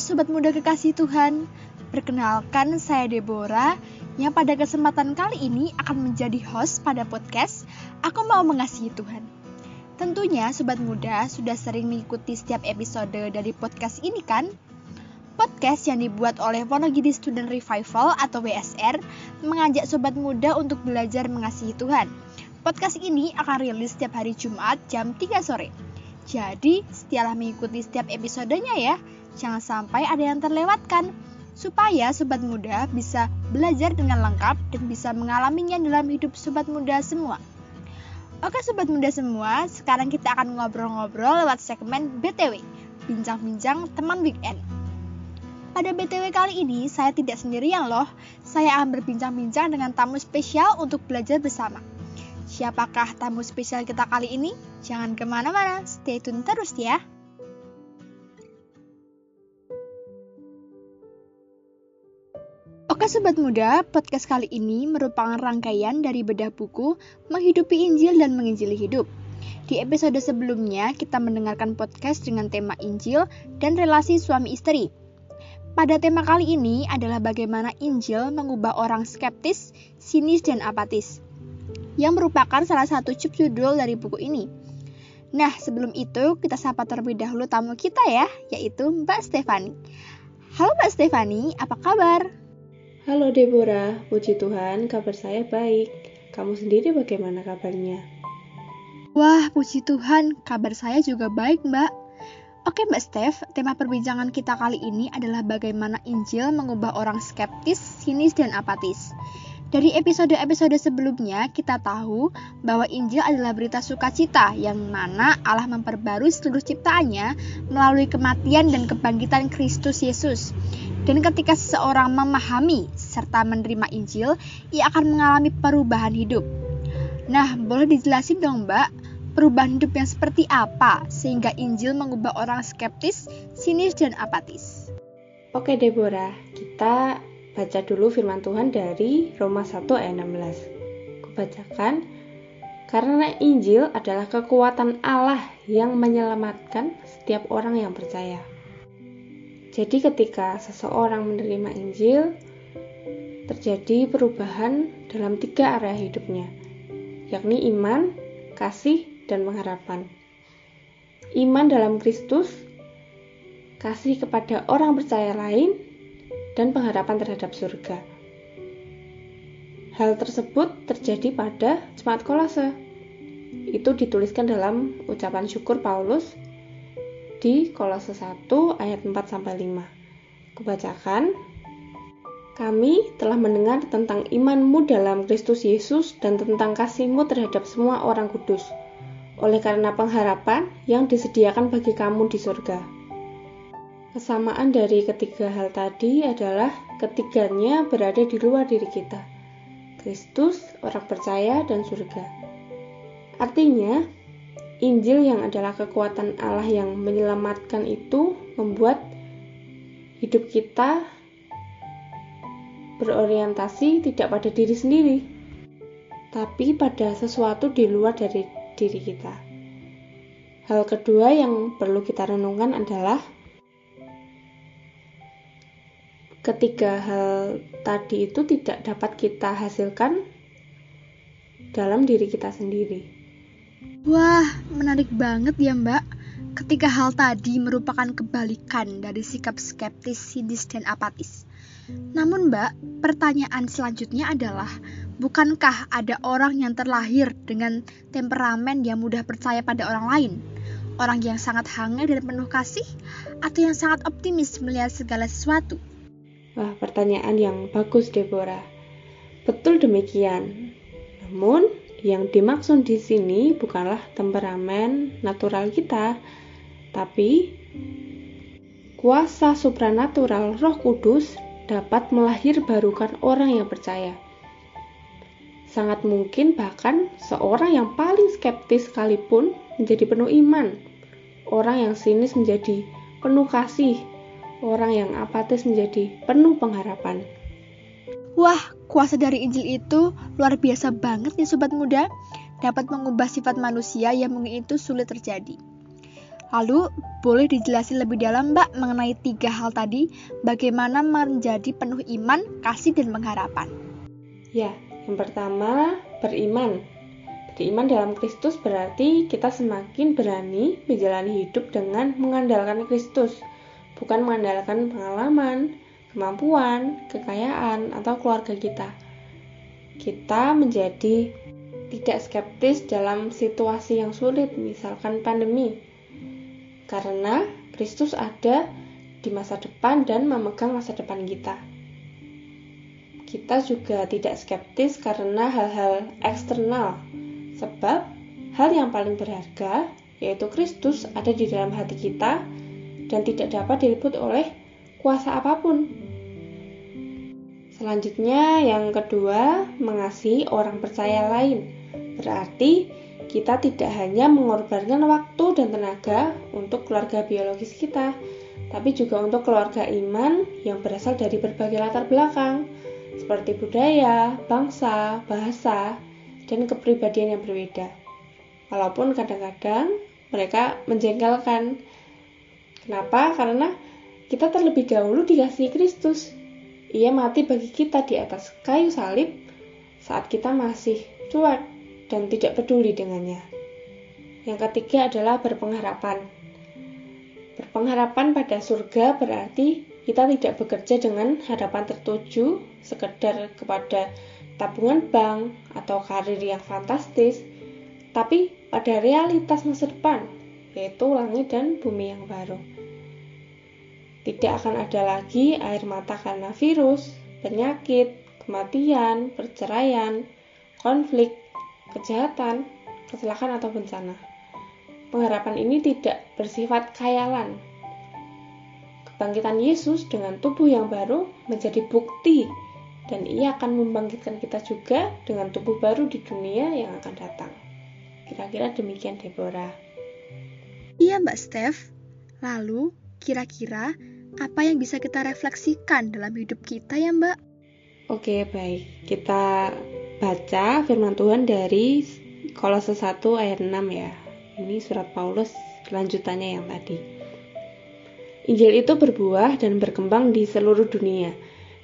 Sobat Muda Kekasih Tuhan Perkenalkan saya Deborah Yang pada kesempatan kali ini akan menjadi host pada podcast Aku Mau Mengasihi Tuhan Tentunya Sobat Muda sudah sering mengikuti setiap episode dari podcast ini kan? Podcast yang dibuat oleh Wonogiri Student Revival atau WSR mengajak Sobat Muda untuk belajar mengasihi Tuhan Podcast ini akan rilis setiap hari Jumat jam 3 sore jadi, setialah mengikuti setiap episodenya ya. Jangan sampai ada yang terlewatkan. Supaya sobat muda bisa belajar dengan lengkap dan bisa mengalaminya dalam hidup sobat muda semua. Oke sobat muda semua, sekarang kita akan ngobrol-ngobrol lewat segmen BTW, Bincang-bincang Teman Weekend. Pada BTW kali ini, saya tidak sendirian loh. Saya akan berbincang-bincang dengan tamu spesial untuk belajar bersama. Siapakah tamu spesial kita kali ini? Jangan ke mana-mana, stay tune terus ya. Oke sobat muda, podcast kali ini merupakan rangkaian dari bedah buku Menghidupi Injil dan Menginjili Hidup. Di episode sebelumnya, kita mendengarkan podcast dengan tema Injil dan relasi suami istri. Pada tema kali ini adalah bagaimana Injil mengubah orang skeptis, sinis, dan apatis yang merupakan salah satu judul dari buku ini. Nah, sebelum itu kita sapa terlebih dahulu tamu kita ya, yaitu Mbak Stefani. Halo Mbak Stefani, apa kabar? Halo Deborah, puji Tuhan, kabar saya baik. Kamu sendiri bagaimana kabarnya? Wah, puji Tuhan, kabar saya juga baik, Mbak. Oke Mbak Steph, tema perbincangan kita kali ini adalah bagaimana Injil mengubah orang skeptis, sinis, dan apatis. Dari episode-episode sebelumnya, kita tahu bahwa Injil adalah berita sukacita yang mana Allah memperbarui seluruh ciptaannya melalui kematian dan kebangkitan Kristus Yesus. Dan ketika seseorang memahami serta menerima Injil, ia akan mengalami perubahan hidup. Nah, boleh dijelasin dong Mbak, perubahan hidup yang seperti apa sehingga Injil mengubah orang skeptis, sinis, dan apatis? Oke Deborah, kita baca dulu firman Tuhan dari Roma 1 ayat 16. Kubacakan, karena Injil adalah kekuatan Allah yang menyelamatkan setiap orang yang percaya. Jadi ketika seseorang menerima Injil, terjadi perubahan dalam tiga area hidupnya, yakni iman, kasih, dan pengharapan. Iman dalam Kristus, kasih kepada orang percaya lain, dan pengharapan terhadap surga. Hal tersebut terjadi pada Jemaat Kolase. Itu dituliskan dalam ucapan syukur Paulus di Kolose 1 ayat 4 sampai 5. Kebacakan kami telah mendengar tentang imanmu dalam Kristus Yesus dan tentang kasihmu terhadap semua orang kudus, oleh karena pengharapan yang disediakan bagi kamu di surga. Kesamaan dari ketiga hal tadi adalah ketiganya berada di luar diri kita. Kristus, orang percaya, dan surga. Artinya, Injil yang adalah kekuatan Allah yang menyelamatkan itu membuat hidup kita berorientasi tidak pada diri sendiri, tapi pada sesuatu di luar dari diri kita. Hal kedua yang perlu kita renungkan adalah ketiga hal tadi itu tidak dapat kita hasilkan dalam diri kita sendiri. Wah, menarik banget ya Mbak. Ketika hal tadi merupakan kebalikan dari sikap skeptis, sinis, dan apatis. Namun Mbak, pertanyaan selanjutnya adalah, bukankah ada orang yang terlahir dengan temperamen yang mudah percaya pada orang lain? Orang yang sangat hangat dan penuh kasih? Atau yang sangat optimis melihat segala sesuatu? Wah, pertanyaan yang bagus, Deborah. Betul demikian. Namun, yang dimaksud di sini bukanlah temperamen natural kita, tapi kuasa supranatural Roh Kudus dapat melahirbarukan orang yang percaya. Sangat mungkin bahkan seorang yang paling skeptis sekalipun menjadi penuh iman. Orang yang sinis menjadi penuh kasih orang yang apatis menjadi penuh pengharapan. Wah, kuasa dari Injil itu luar biasa banget ya sobat muda, dapat mengubah sifat manusia yang mungkin itu sulit terjadi. Lalu, boleh dijelasin lebih dalam Mbak mengenai tiga hal tadi, bagaimana menjadi penuh iman, kasih, dan pengharapan? Ya, yang pertama, beriman. Beriman dalam Kristus berarti kita semakin berani menjalani hidup dengan mengandalkan Kristus, bukan mengandalkan pengalaman, kemampuan, kekayaan, atau keluarga kita. Kita menjadi tidak skeptis dalam situasi yang sulit, misalkan pandemi karena Kristus ada di masa depan dan memegang masa depan kita. Kita juga tidak skeptis karena hal-hal eksternal, sebab hal yang paling berharga, yaitu Kristus, ada di dalam hati kita dan tidak dapat diliput oleh kuasa apa pun. Selanjutnya, yang kedua, mengasihi orang percaya lain. Berarti kita tidak hanya mengorbankan waktu dan tenaga untuk keluarga biologis kita, tapi juga untuk keluarga iman yang berasal dari berbagai latar belakang, seperti budaya, bangsa, bahasa, dan kepribadian yang berbeda. Walaupun kadang-kadang mereka menjengkelkan. Kenapa? Karena kita terlebih dahulu dikasih Kristus. Ia mati bagi kita di atas kayu salib saat kita masih cuek dan tidak peduli dengannya. Yang ketiga adalah berpengharapan. Berpengharapan pada surga berarti kita tidak bekerja dengan harapan tertuju sekedar kepada tabungan bank atau karir yang fantastis, tapi pada realitas masa depan, yaitu langit dan bumi yang baru. Tidak akan ada lagi air mata karena virus, penyakit, kematian, perceraian, konflik, kejahatan, kecelakaan atau bencana. Pengharapan ini tidak bersifat khayalan. Kebangkitan Yesus dengan tubuh yang baru menjadi bukti dan ia akan membangkitkan kita juga dengan tubuh baru di dunia yang akan datang. Kira-kira demikian Deborah. Iya Mbak Steph. Lalu, kira-kira apa yang bisa kita refleksikan dalam hidup kita ya Mbak? Oke, baik. Kita baca firman Tuhan dari Kolose 1 ayat 6 ya. Ini surat Paulus lanjutannya yang tadi. Injil itu berbuah dan berkembang di seluruh dunia.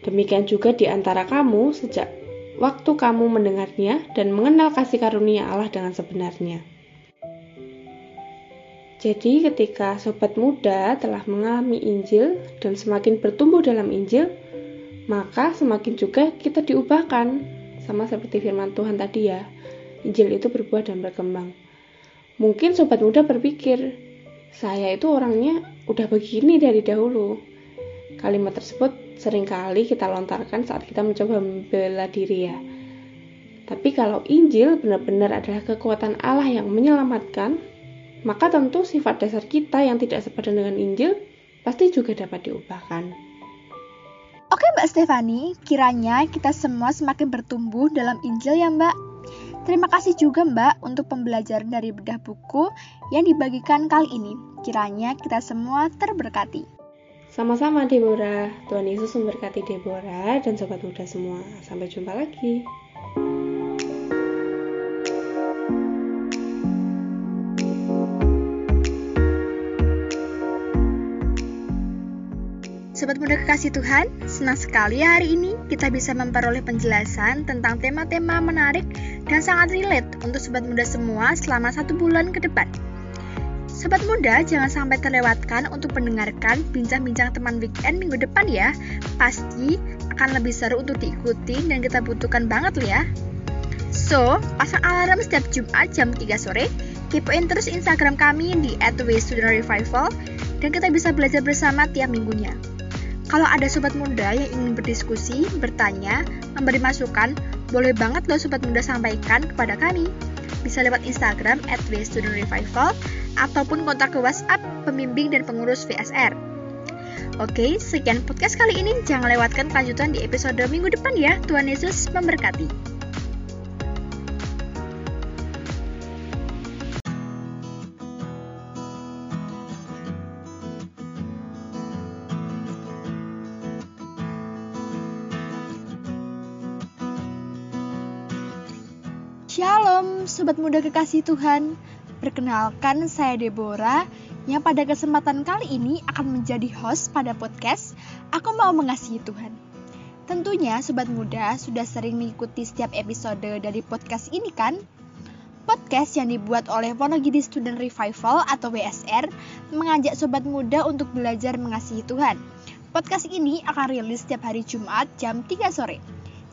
Demikian juga di antara kamu sejak waktu kamu mendengarnya dan mengenal kasih karunia Allah dengan sebenarnya. Jadi ketika sobat muda telah mengalami Injil dan semakin bertumbuh dalam Injil, maka semakin juga kita diubahkan sama seperti firman Tuhan tadi ya, Injil itu berbuah dan berkembang. Mungkin sobat muda berpikir, saya itu orangnya udah begini dari dahulu. Kalimat tersebut sering kali kita lontarkan saat kita mencoba membela diri ya. Tapi kalau Injil benar-benar adalah kekuatan Allah yang menyelamatkan, maka tentu sifat dasar kita yang tidak sepadan dengan Injil pasti juga dapat diubahkan. Oke Mbak Stefani, kiranya kita semua semakin bertumbuh dalam Injil ya Mbak. Terima kasih juga Mbak untuk pembelajaran dari bedah buku yang dibagikan kali ini. Kiranya kita semua terberkati. Sama-sama Deborah, Tuhan Yesus memberkati Deborah dan sobat muda semua. Sampai jumpa lagi. Sobat muda kekasih Tuhan, senang sekali hari ini kita bisa memperoleh penjelasan tentang tema-tema menarik dan sangat relate untuk sobat muda semua selama satu bulan ke depan. Sobat muda, jangan sampai terlewatkan untuk mendengarkan bincang-bincang teman weekend minggu depan ya. Pasti akan lebih seru untuk diikuti dan kita butuhkan banget ya. So, pasang alarm setiap Jumat jam 3 sore, kepoin terus Instagram kami di @studentrevival dan kita bisa belajar bersama tiap minggunya. Kalau ada sobat muda yang ingin berdiskusi, bertanya, memberi masukan, boleh banget loh sobat muda sampaikan kepada kami. Bisa lewat Instagram at Revival ataupun kontak ke WhatsApp pembimbing dan pengurus VSR. Oke, sekian podcast kali ini. Jangan lewatkan kelanjutan di episode minggu depan ya. Tuhan Yesus memberkati. Sobat muda kekasih Tuhan. Perkenalkan, saya Deborah yang pada kesempatan kali ini akan menjadi host pada podcast Aku Mau Mengasihi Tuhan. Tentunya Sobat Muda sudah sering mengikuti setiap episode dari podcast ini kan? Podcast yang dibuat oleh Wonogiri Student Revival atau WSR mengajak Sobat Muda untuk belajar mengasihi Tuhan. Podcast ini akan rilis setiap hari Jumat jam 3 sore.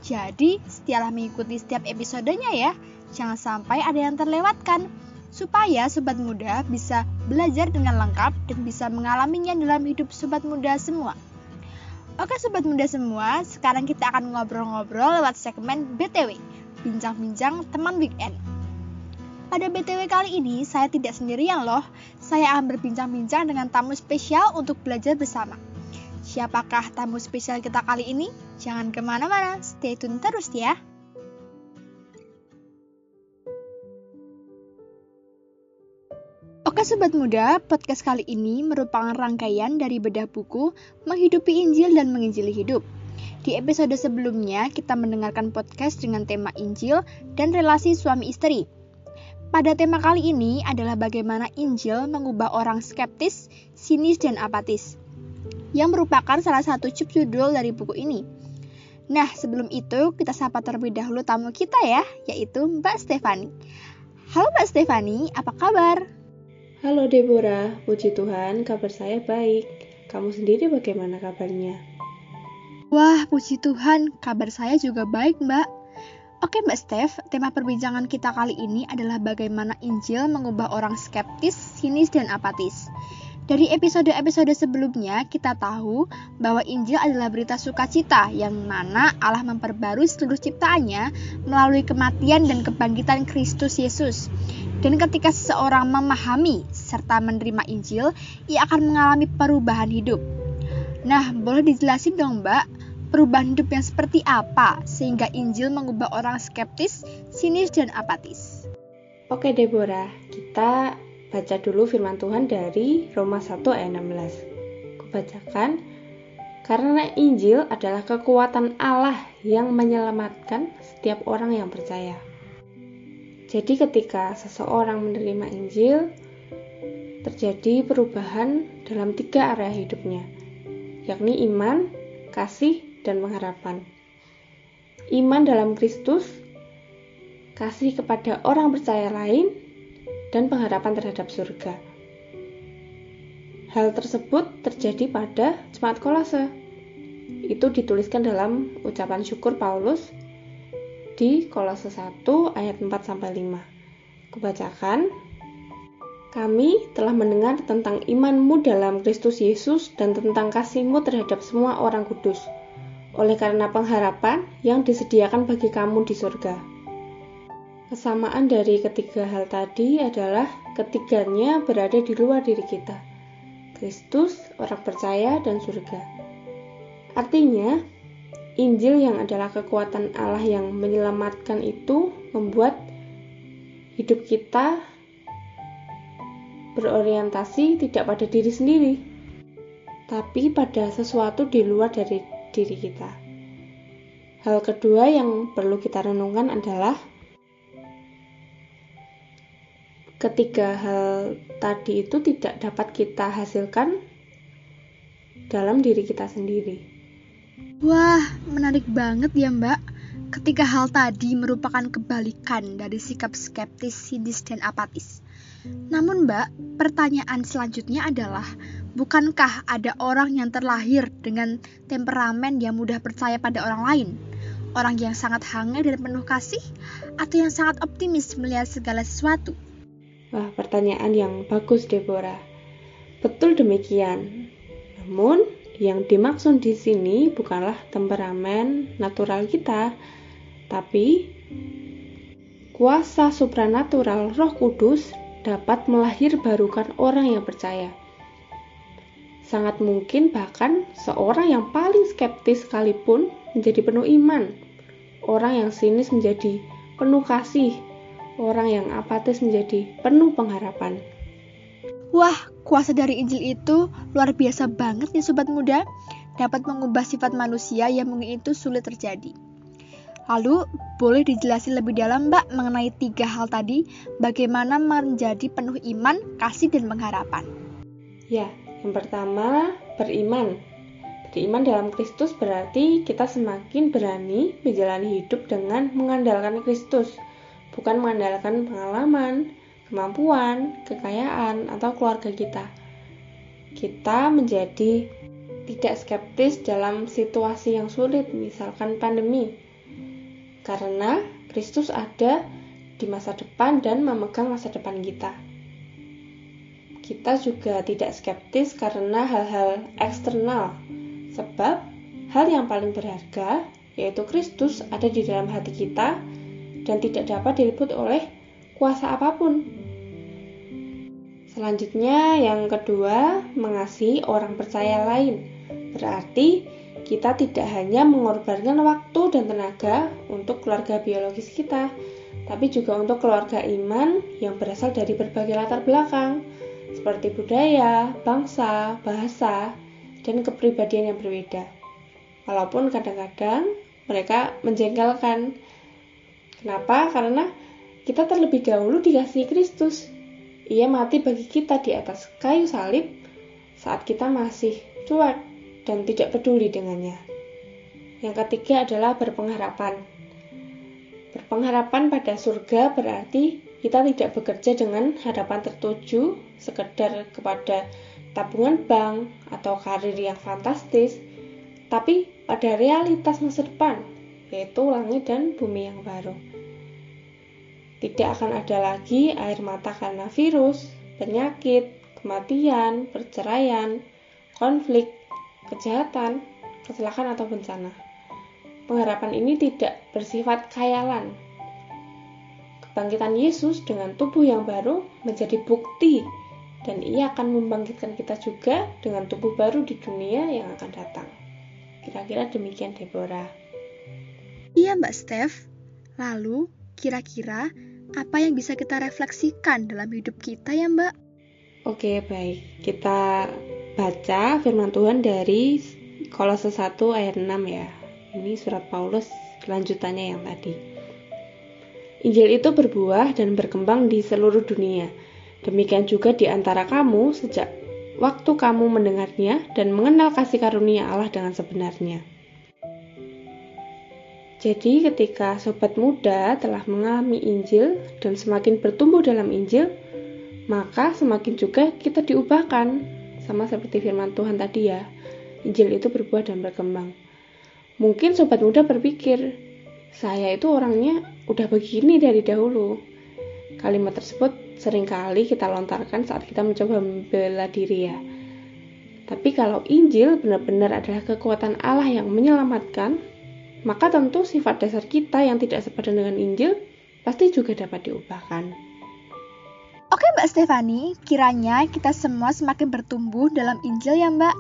Jadi, setialah mengikuti setiap episodenya ya. Jangan sampai ada yang terlewatkan. Supaya sobat muda bisa belajar dengan lengkap dan bisa mengalaminya dalam hidup sobat muda semua. Oke sobat muda semua, sekarang kita akan ngobrol-ngobrol lewat segmen BTW, Bincang-bincang teman weekend. Pada BTW kali ini, saya tidak sendirian loh. Saya akan berbincang-bincang dengan tamu spesial untuk belajar bersama. Siapakah tamu spesial kita kali ini? Jangan ke mana-mana, stay tune terus ya. Oke sobat muda, podcast kali ini merupakan rangkaian dari bedah buku Menghidupi Injil dan Menginjili Hidup. Di episode sebelumnya, kita mendengarkan podcast dengan tema Injil dan relasi suami istri. Pada tema kali ini adalah bagaimana Injil mengubah orang skeptis, sinis, dan apatis, yang merupakan salah satu judul dari buku ini. Nah, sebelum itu kita sapa terlebih dahulu tamu kita ya, yaitu Mbak Stefani. Halo Mbak Stefani, apa kabar? Halo Deborah, puji Tuhan, kabar saya baik. Kamu sendiri bagaimana kabarnya? Wah, puji Tuhan, kabar saya juga baik, Mbak. Oke, Mbak Steph, tema perbincangan kita kali ini adalah bagaimana Injil mengubah orang skeptis, sinis, dan apatis. Dari episode-episode sebelumnya, kita tahu bahwa Injil adalah berita sukacita yang mana Allah memperbarui seluruh ciptaannya melalui kematian dan kebangkitan Kristus Yesus. Dan ketika seseorang memahami serta menerima Injil, ia akan mengalami perubahan hidup. Nah, boleh dijelasin dong, Mbak, perubahan hidup yang seperti apa sehingga Injil mengubah orang skeptis, sinis, dan apatis? Oke, Deborah, kita baca dulu firman Tuhan dari Roma 1 ayat 16. Kubacakan, karena Injil adalah kekuatan Allah yang menyelamatkan setiap orang yang percaya. Jadi ketika seseorang menerima Injil, terjadi perubahan dalam tiga area hidupnya, yakni iman, kasih, dan pengharapan. Iman dalam Kristus, kasih kepada orang percaya lain, dan pengharapan terhadap surga. Hal tersebut terjadi pada jemaat kolase. Itu dituliskan dalam ucapan syukur Paulus di Kolose 1 ayat 4 sampai 5. Kubacakan kami telah mendengar tentang imanmu dalam Kristus Yesus dan tentang kasihmu terhadap semua orang kudus, oleh karena pengharapan yang disediakan bagi kamu di surga. Kesamaan dari ketiga hal tadi adalah ketiganya berada di luar diri kita. Kristus, orang percaya, dan surga. Artinya, Injil yang adalah kekuatan Allah yang menyelamatkan itu membuat hidup kita berorientasi tidak pada diri sendiri, tapi pada sesuatu di luar dari diri kita. Hal kedua yang perlu kita renungkan adalah ketiga hal tadi itu tidak dapat kita hasilkan dalam diri kita sendiri. Wah, menarik banget ya mbak. Ketika hal tadi merupakan kebalikan dari sikap skeptis, sinis, dan apatis. Namun mbak, pertanyaan selanjutnya adalah, bukankah ada orang yang terlahir dengan temperamen yang mudah percaya pada orang lain? Orang yang sangat hangat dan penuh kasih? Atau yang sangat optimis melihat segala sesuatu? Wah, pertanyaan yang bagus Deborah. Betul demikian. Namun, yang dimaksud di sini bukanlah temperamen natural kita, tapi kuasa supranatural Roh Kudus dapat melahirbarukan orang yang percaya. Sangat mungkin bahkan seorang yang paling skeptis sekalipun menjadi penuh iman. Orang yang sinis menjadi penuh kasih. Orang yang apatis menjadi penuh pengharapan. Wah, kuasa dari Injil itu luar biasa banget ya sobat muda. Dapat mengubah sifat manusia yang mungkin itu sulit terjadi. Lalu, boleh dijelasin lebih dalam mbak mengenai tiga hal tadi, bagaimana menjadi penuh iman, kasih, dan pengharapan. Ya, yang pertama beriman. Beriman dalam Kristus berarti kita semakin berani menjalani hidup dengan mengandalkan Kristus, bukan mengandalkan pengalaman, kemampuan, kekayaan, atau keluarga kita. Kita menjadi tidak skeptis dalam situasi yang sulit, misalkan pandemi, karena Kristus ada di masa depan dan memegang masa depan kita. Kita juga tidak skeptis karena hal-hal eksternal, sebab hal yang paling berharga, yaitu Kristus, ada di dalam hati kita dan tidak dapat diliput oleh kuasa apa pun. Selanjutnya, yang kedua, mengasihi orang percaya lain. Berarti kita tidak hanya mengorbankan waktu dan tenaga untuk keluarga biologis kita, tapi juga untuk keluarga iman yang berasal dari berbagai latar belakang, seperti budaya, bangsa, bahasa, dan kepribadian yang berbeda. Walaupun kadang-kadang mereka menjengkelkan. Kenapa? Karena kita terlebih dahulu dikasih Kristus. Ia mati bagi kita di atas kayu salib saat kita masih cuek dan tidak peduli dengannya. Yang ketiga adalah berpengharapan. Berpengharapan pada surga berarti kita tidak bekerja dengan harapan tertuju sekedar kepada tabungan bank atau karir yang fantastis, tapi pada realitas masa depan, yaitu langit dan bumi yang baru. Tidak akan ada lagi air mata karena virus, penyakit, kematian, perceraian, konflik, kejahatan, kecelakaan atau bencana pengharapan ini tidak bersifat khayalan. Kebangkitan Yesus dengan tubuh yang baru menjadi bukti dan ia akan membangkitkan kita juga dengan tubuh baru di dunia yang akan datang. Kira-kira demikian Deborah. Iya Mbak Steph. Lalu, kira-kira apa yang bisa kita refleksikan dalam hidup kita ya Mbak? Oke, baik. Kita baca firman Tuhan dari Kolose 1 ayat 6 ya. Ini surat Paulus lanjutannya yang tadi. Injil itu berbuah dan berkembang di seluruh dunia. Demikian juga di antara kamu sejak waktu kamu mendengarnya dan mengenal kasih karunia Allah dengan sebenarnya. Jadi ketika sobat muda telah mengalami Injil dan semakin bertumbuh dalam Injil, maka semakin juga kita diubahkan. Sama seperti firman Tuhan tadi ya. Injil itu berbuah dan berkembang. Mungkin sobat muda berpikir, saya itu orangnya udah begini dari dahulu. Kalimat tersebut sering kali kita lontarkan saat kita mencoba membela diri ya. Tapi kalau Injil benar-benar adalah kekuatan Allah yang menyelamatkan, maka tentu sifat dasar kita yang tidak sepadan dengan Injil pasti juga dapat diubahkan. Oke Mbak Stefani, kiranya kita semua semakin bertumbuh dalam Injil ya Mbak.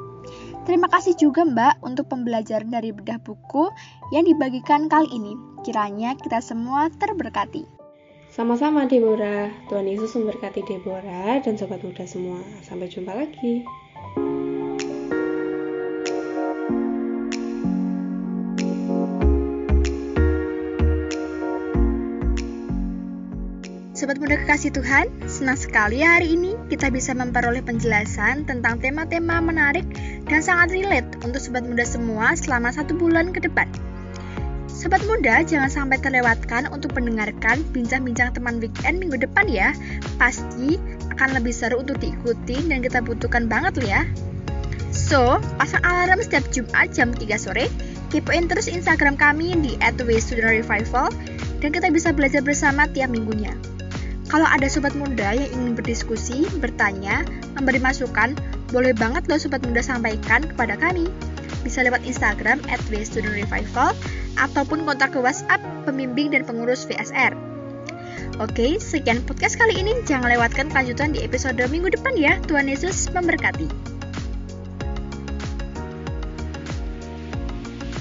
Terima kasih juga Mbak untuk pembelajaran dari bedah buku yang dibagikan kali ini. Kiranya kita semua terberkati. Sama-sama Deborah. Tuhan Yesus memberkati Deborah dan sobat muda semua. Sampai jumpa lagi. Sobat muda kekasih Tuhan, senang sekali hari ini kita bisa memperoleh penjelasan tentang tema-tema menarik dan sangat relate untuk sobat muda semua selama satu bulan ke depan. Sobat muda, jangan sampai terlewatkan untuk mendengarkan bincang-bincang teman weekend minggu depan ya. Pasti akan lebih seru untuk diikuti dan kita butuhkan banget ya. So, pasang alarm setiap Jumat jam 3 sore, kepoin terus Instagram kami di @wstudentrevival dan kita bisa belajar bersama tiap minggunya. Kalau ada sobat muda yang ingin berdiskusi, bertanya, memberi masukan, boleh banget loh sobat muda sampaikan kepada kami. Bisa lewat Instagram at Revival ataupun kontak ke WhatsApp pembimbing dan pengurus VSR. Oke, sekian podcast kali ini. Jangan lewatkan kelanjutan di episode minggu depan ya. Tuhan Yesus memberkati.